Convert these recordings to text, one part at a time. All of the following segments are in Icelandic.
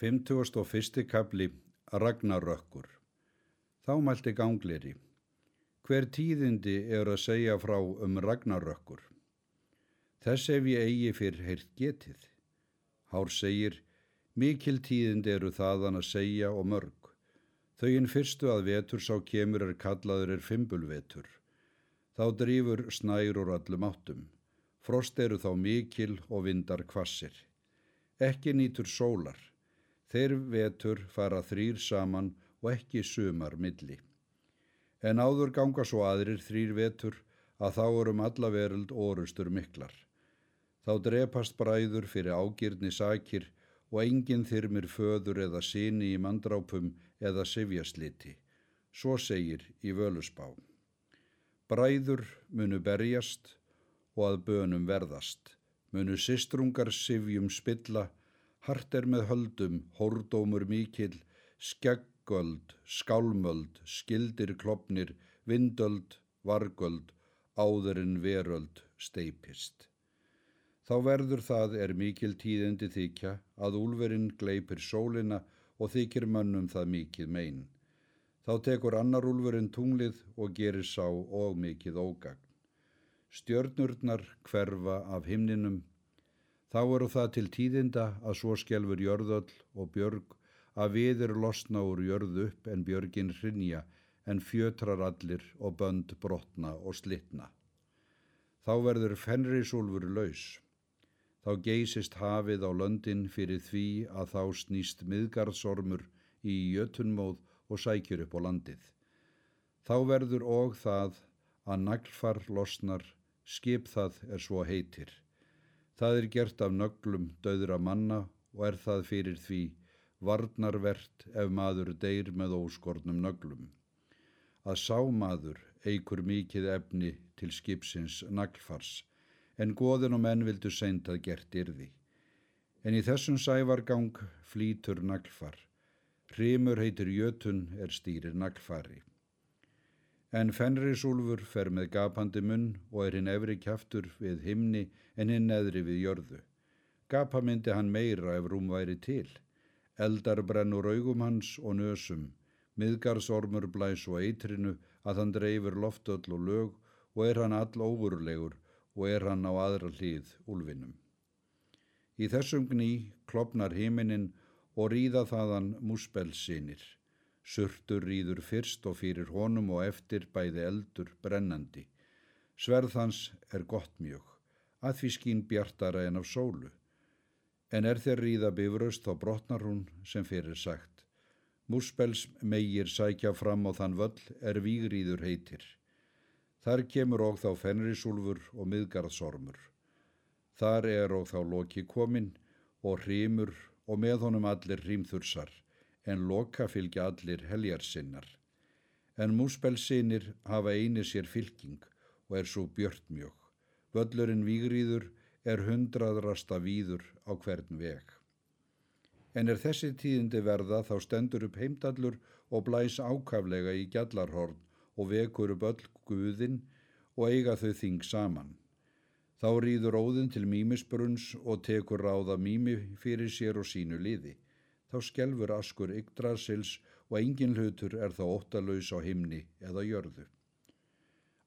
51. kapli Ragnarökkur Þá mælti gangleri. Hver tíðindi er að segja frá um Ragnarökkur? Þess ef ég eigi fyrr heirt getið. Hár segir, mikil tíðindi eru þaðan að segja og mörg. Þauinn fyrstu að vetur sá kemur er kallaður er fimbulvetur. Þá drýfur snær úr allum áttum. Frost eru þá mikil og vindar kvassir. Ekki nýtur sólar. Þeir vetur fara þrýr saman og ekki sumar milli. En áður ganga svo aðrir þrýr vetur að þá erum alla veröld orustur miklar. Þá drepast bræður fyrir ágirni sakir og enginn þyrmir föður eða síni í mandrápum eða sifjasliti. Svo segir í völusbá. Bræður munu berjast og að bönum verðast. Munu sistrungar sifjum spilla, hart er með höldum, hórdómur mikill, skegg göld, skálmöld, skildir klopnir, vindöld, vargöld, áðurinn veröld steipist. Þá verður það er mikil tíðindi þykja að úlverinn gleipir sólina og þykir mönnum það mikið megin. Þá tekur annar úlverinn tunglið og gerir sá og mikið ógagn. Stjörnurnar hverfa af himninum. Þá eru það til tíðinda að svo skjelfur jörðöll og björg að viður losna úr jörðu upp en björgin hrinja en fjötrar allir og bönd brotna og slitna. Þá verður fenrisúlfur laus. Þá geysist hafið á löndin fyrir því að þá snýst miðgarðsormur í jötunmóð og sækjur upp á landið. Þá verður og það að naglfar losnar, skip það er svo heitir. Það er gert af nöglum döðra manna og er það fyrir því varnarvert ef maður deyr með óskornum nöglum. Að sá maður eigur mikið efni til skipsins naglfars, en goðin og menn vildu seint að gert yrði. En í þessum sævargang flýtur naglfar. Hrimur heitir jötun er stýrir naglfari. En Fenrisúlfur fer með gapandi munn og er hinn efri kjaftur við himni en hinn eðri við jörðu. Gapa myndi hann meira ef rúm væri til. Eldar brennur augum hans og nösum, miðgarsormur blæs og eitrinu að hann dreifir loftöll og lög og er hann all óverulegur og er hann á aðra hlýð úlvinum. Í þessum gní klopnar heiminin og ríða þaðan múspelsinir. Surtur rýður fyrst og fyrir honum og eftir bæði eldur brennandi. Sverð hans er gott mjög, að því skín bjartara en af sólu en er þeir ríða bifröst þá brotnar hún sem fyrir sagt. Múspels meigir sækja fram á þann völl er vígríður heitir. Þar kemur og þá fenrisúlfur og miðgarðsormur. Þar er og þá loki komin og hrímur og með honum allir hrímþursar, en loka fylgja allir heljarsinnar. En múspelsinir hafa eini sér fylking og er svo björtmjög. Völlurinn vígríður er hundraðrasta víður á hvern veg. En er þessi tíðindi verða þá stendur upp heimdallur og blæs ákaflega í gjallarhorn og vekur upp öll guðin og eiga þau þing saman. Þá rýður óðin til mýmisbrunns og tekur ráða mými fyrir sér og sínu liði. Þá skelfur askur yggdrasils og engin hlutur er þá óttalauðs á himni eða jörðu.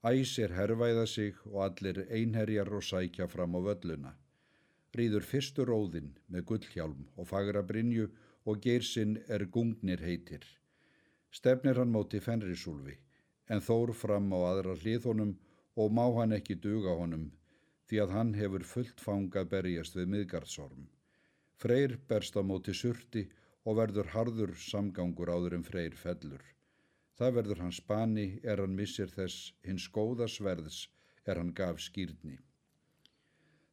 Æsir herrvæða sig og allir einherjar og sækja fram á völluna. Rýður fyrstu róðin með gullhjálm og fagra brinju og geirsinn er gungnir heitir. Stefnir hann móti fenrisúlfi en þór fram á aðra hliðhónum og má hann ekki duga honum því að hann hefur fullt fangað berjast við miðgarðsorm. Freyr berst á móti surti og verður harður samgangur áður en Freyr fellur. Það verður hans bani er hann missir þess hins góða sverðs er hann gaf skýrni.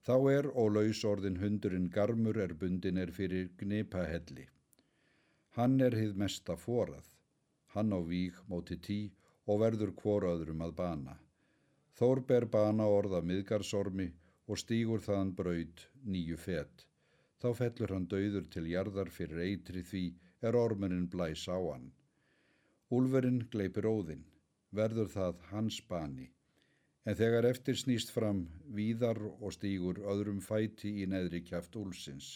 Þá er og laus orðin hundurinn garmur er bundin er fyrir gnipahelli. Hann er hið mesta forað. Hann á víg móti tí og verður hvoraðurum að bana. Þór ber bana orða miðgarsormi og stýgur þaðan braud nýju fett. Þá fellur hann dauður til jarðar fyrir eitri því er ormurinn blæs á hann. Úlverinn gleipir óðinn, verður það hans bani, en þegar eftir snýst fram víðar og stýgur öðrum fæti í neðri kæft úlsins.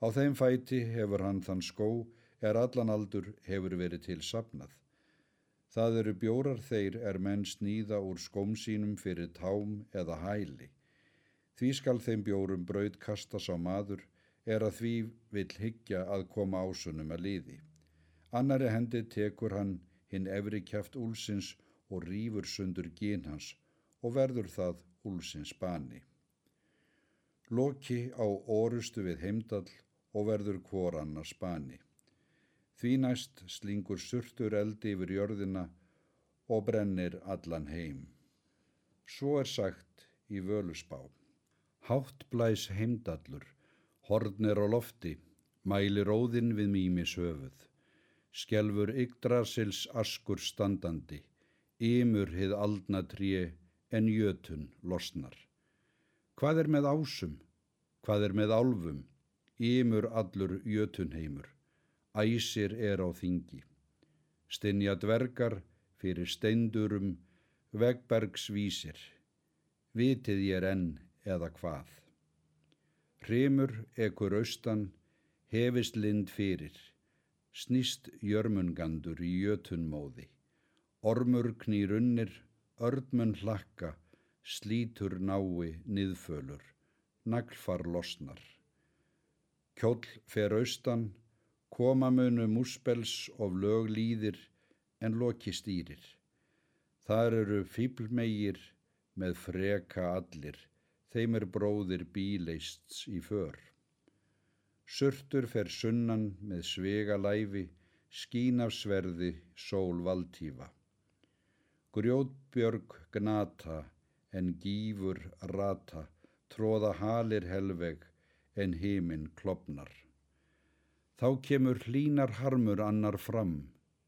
Á þeim fæti hefur hann þann skó er allan aldur hefur verið til sapnað. Það eru bjórar þeir er menn sníða úr skóm sínum fyrir tám eða hæli. Því skal þeim bjórum braud kastas á maður er að því vill hyggja að koma ásunum að liði. Annari hendi tekur hann hinn efri kæft úlsins og rýfur sundur gín hans og verður það úlsins bani. Loki á orustu við heimdall og verður hvor annars bani. Því næst slingur surtur eldi yfir jörðina og brennir allan heim. Svo er sagt í völusbá. Hátt blæs heimdallur, hornir á lofti, mælir óðinn við mými söfuð. Skelfur Yggdrasils askur standandi, ymur hið aldna tríi en jötun losnar. Hvað er með ásum? Hvað er með álfum? Ymur allur jötunheimur, æsir er á þingi. Stinja dvergar fyrir steindurum, vegbergsvísir. Vitið ég er enn eða hvað. Hremur ekur austan, hefist lind fyrir, snýst jörmungandur í jötunmóði. Ormur knýr unnir, ördmun hlakka, slítur nái niðfölur, naglfar losnar. Kjóll fer austan, koma munu múspels of lög líðir en loki stýrir. Þar eru fýblmegir með freka allir, þeim er bróðir bíleists í för. Surtur fer sunnan með svega læfi, skín af sverði, sól valdtífa. Grjótbjörg gnata en gífur rata, tróða halir helveg, en híminn klopnar. Þá kemur hlínar harmur annar fram,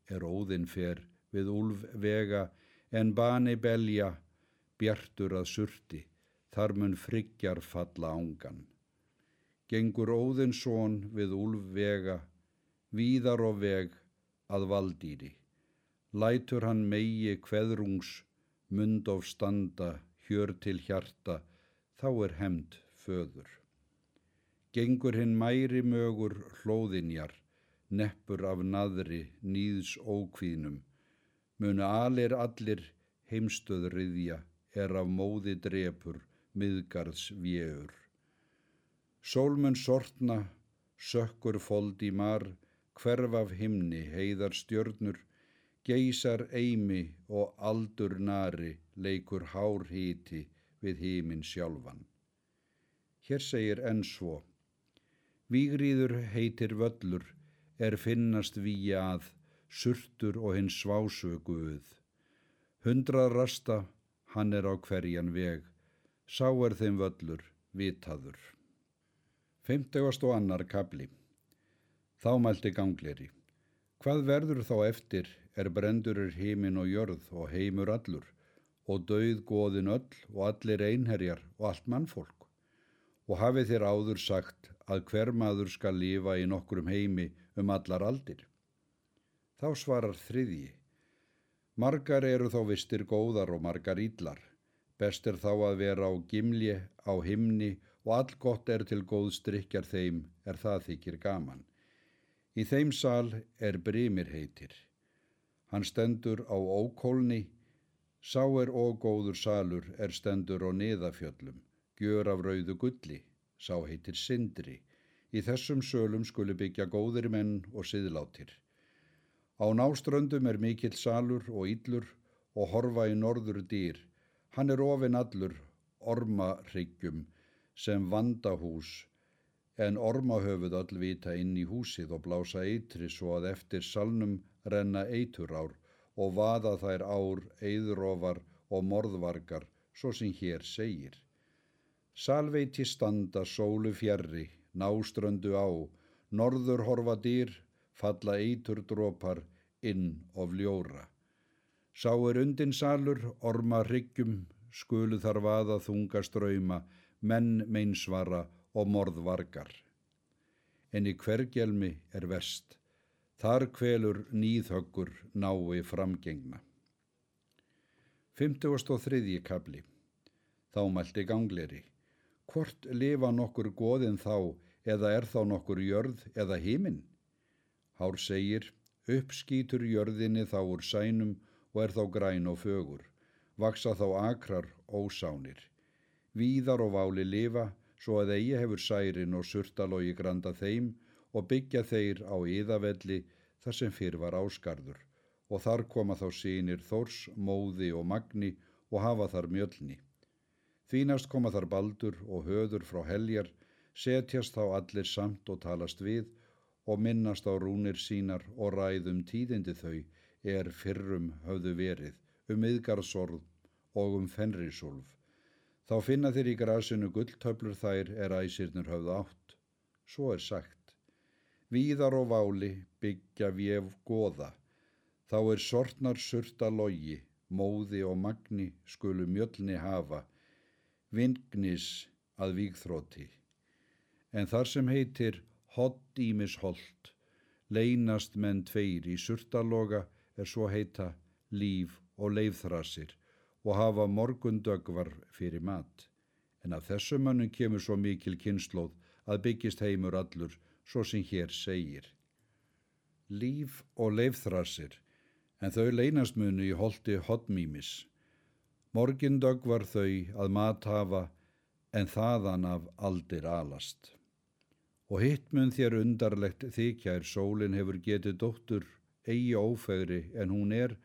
er óðinn fer við úlf vega en bani belja, bjartur að surti, þar mun friggjar falla ángan. Gengur óðinn són við úlf vega, víðar og veg að valdýri. Lætur hann megi kveðrungs, mund of standa, hjör til hjarta, þá er hemd föður. Gengur hinn mæri mögur hlóðinjar, neppur af naðri nýðs ókvíðnum. Munu alir allir heimstöð riðja, er af móði drepur, miðgarðs vjöur. Sólmun sortna, sökkur fold í mar, hverf af himni heiðar stjörnur, geysar eimi og aldur nari leikur hár híti við hímin sjálfan. Hér segir enn svo. Vígriður heitir völlur, er finnast víja að, surtur og hinn svásöguð. Hundrað rasta, hann er á hverjan veg, sá er þeim völlur, vitaður. Femtegast og annar kabli. Þá mælti gangleri. Hvað verður þá eftir er brendurur heimin og jörð og heimur allur og dauð góðin öll og allir einherjar og allt mannfólk? Og hafið þér áður sagt að hver maður skal lifa í nokkrum heimi um allar aldir. Þá svarar þriðji. Margar eru þó vistir góðar og margar ídlar. Best er þá að vera á gimli, á himni og all gott er til góð strikjar þeim er það þykir gaman. Í þeim sal er brimir heitir. Hann stendur á ókólni, sá er ógóður salur er stendur á niðafjöllum, gjör af rauðu gulli sá heitir Sindri. Í þessum sölum skuli byggja góðir menn og siðlátir. Á náströndum er mikill salur og íllur og horfa í norður dýr. Hann er ofin allur, ormaryggjum, sem vandahús, en ormahöfuð all vita inn í húsið og blása eitri svo að eftir salnum renna eiturár og vaða þær ár, eidrofar og morðvargar, svo sem hér segir. Salveiti standa sólu fjerri, náströndu á, norður horfa dýr, falla eitur drópar, inn of ljóra. Sá er undin salur, orma hryggjum, skulu þar vaða þunga ströyma, menn meinsvara og morðvargar. En í hvergelmi er vest, þar kvelur nýðhöggur nái framgengna. 53. kabli Þá mælti gangleri hvort lifa nokkur goðin þá eða er þá nokkur jörð eða híminn? Hár segir, uppskýtur jörðinni þá úr sænum og er þá græn og fögur, vaksa þá akrar ósánir. Víðar og váli lifa, svo að eigi hefur særin og surtalogi granda þeim og byggja þeir á yðavelli þar sem fyrr var áskarður og þar koma þá sínir Þórs, Móði og Magni og hafa þar mjölni. Þínast koma þar baldur og höður frá heljar, setjast þá allir samt og talast við og minnast á rúnir sínar og ræðum tíðindi þau er fyrrum höfðu verið, um yðgarðsorð og um fenrisúlf. Þá finna þeir í grasinu gulltöflur þær er æsirnur höfðu átt. Svo er sagt. Víðar og váli byggja vjef goða, Þá er sortnar surta logi, móði og magni skulu mjölni hafa, vingnis að vígþróti. En þar sem heitir hodd ímis hold, leynast menn tveir í surtaloga er svo heita líf og leifþrasir og hafa morgundögvar fyrir mat. En að þessu mannum kemur svo mikil kynnslóð að byggist heimur allur, svo sem hér segir. Líf og leifþrasir en þau leynast munu í holdi hodmímis. Morgindögg var þau að mat hafa, en þaðan af aldir alast. Og hitt mun þér undarlegt þykja er sólinn hefur getið dóttur eigi ófegri en hún er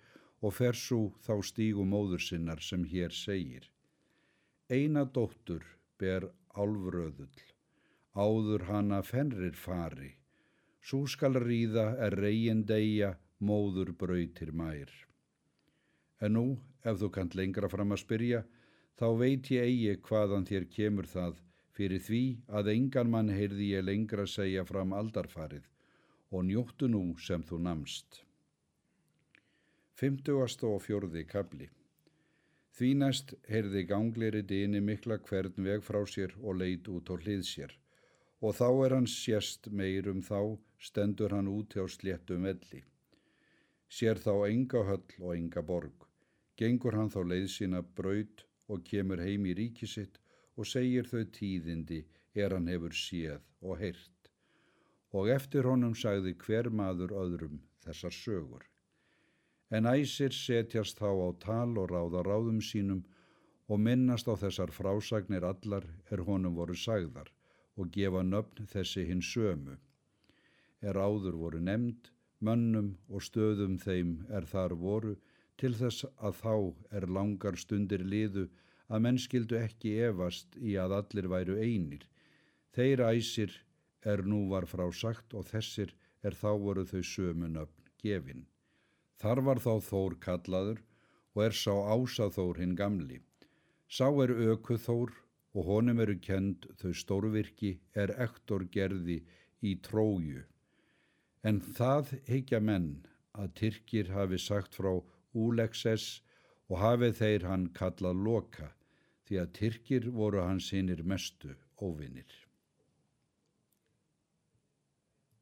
og fer svo þá stígu móður sinnar sem hér segir. Eina dóttur ber álvröðull, áður hana fenrir fari, svo skal ríða er reygin deyja móður brautir mær. En nú, ef þú kant lengra fram að spyrja, þá veit ég eigi hvaðan þér kemur það fyrir því að engan mann heyrði ég lengra segja fram aldarfarið og njóttu nú sem þú namst. 50. og fjörði kabli Því næst heyrði gangleri dýni mikla hvern veg frá sér og leit út á hlið sér og þá er hann sérst meirum þá stendur hann út hjá sléttum velli sér þá enga höll og enga borg. Gengur hann þá leið sína braut og kemur heim í ríki sitt og segir þau tíðindi er hann hefur séð og heyrt. Og eftir honum sagði hver maður öðrum þessar sögur. En æsir setjast þá á tal og ráða ráðum sínum og minnast á þessar frásagnir allar er honum voru sagðar og gefa nöfn þessi hinn sömu. Er áður voru nefnd mönnum og stöðum þeim er þar voru til þess að þá er langar stundir liðu að menn skildu ekki evast í að allir væru einir. Þeir æsir er nú var frá sagt og þessir er þá voru þau sömunöfn gefin. Þar var þá Þór kallaður og er sá ásaþór hinn gamli. Sá er ökuð Þór og honum eru kend þau stórvirki er ektor gerði í tróju. En það heikja menn að Tyrkir hafi sagt frá Úlekses og hafið þeir hann kallað loka því að Tyrkir voru hans hinnir mestu óvinnir.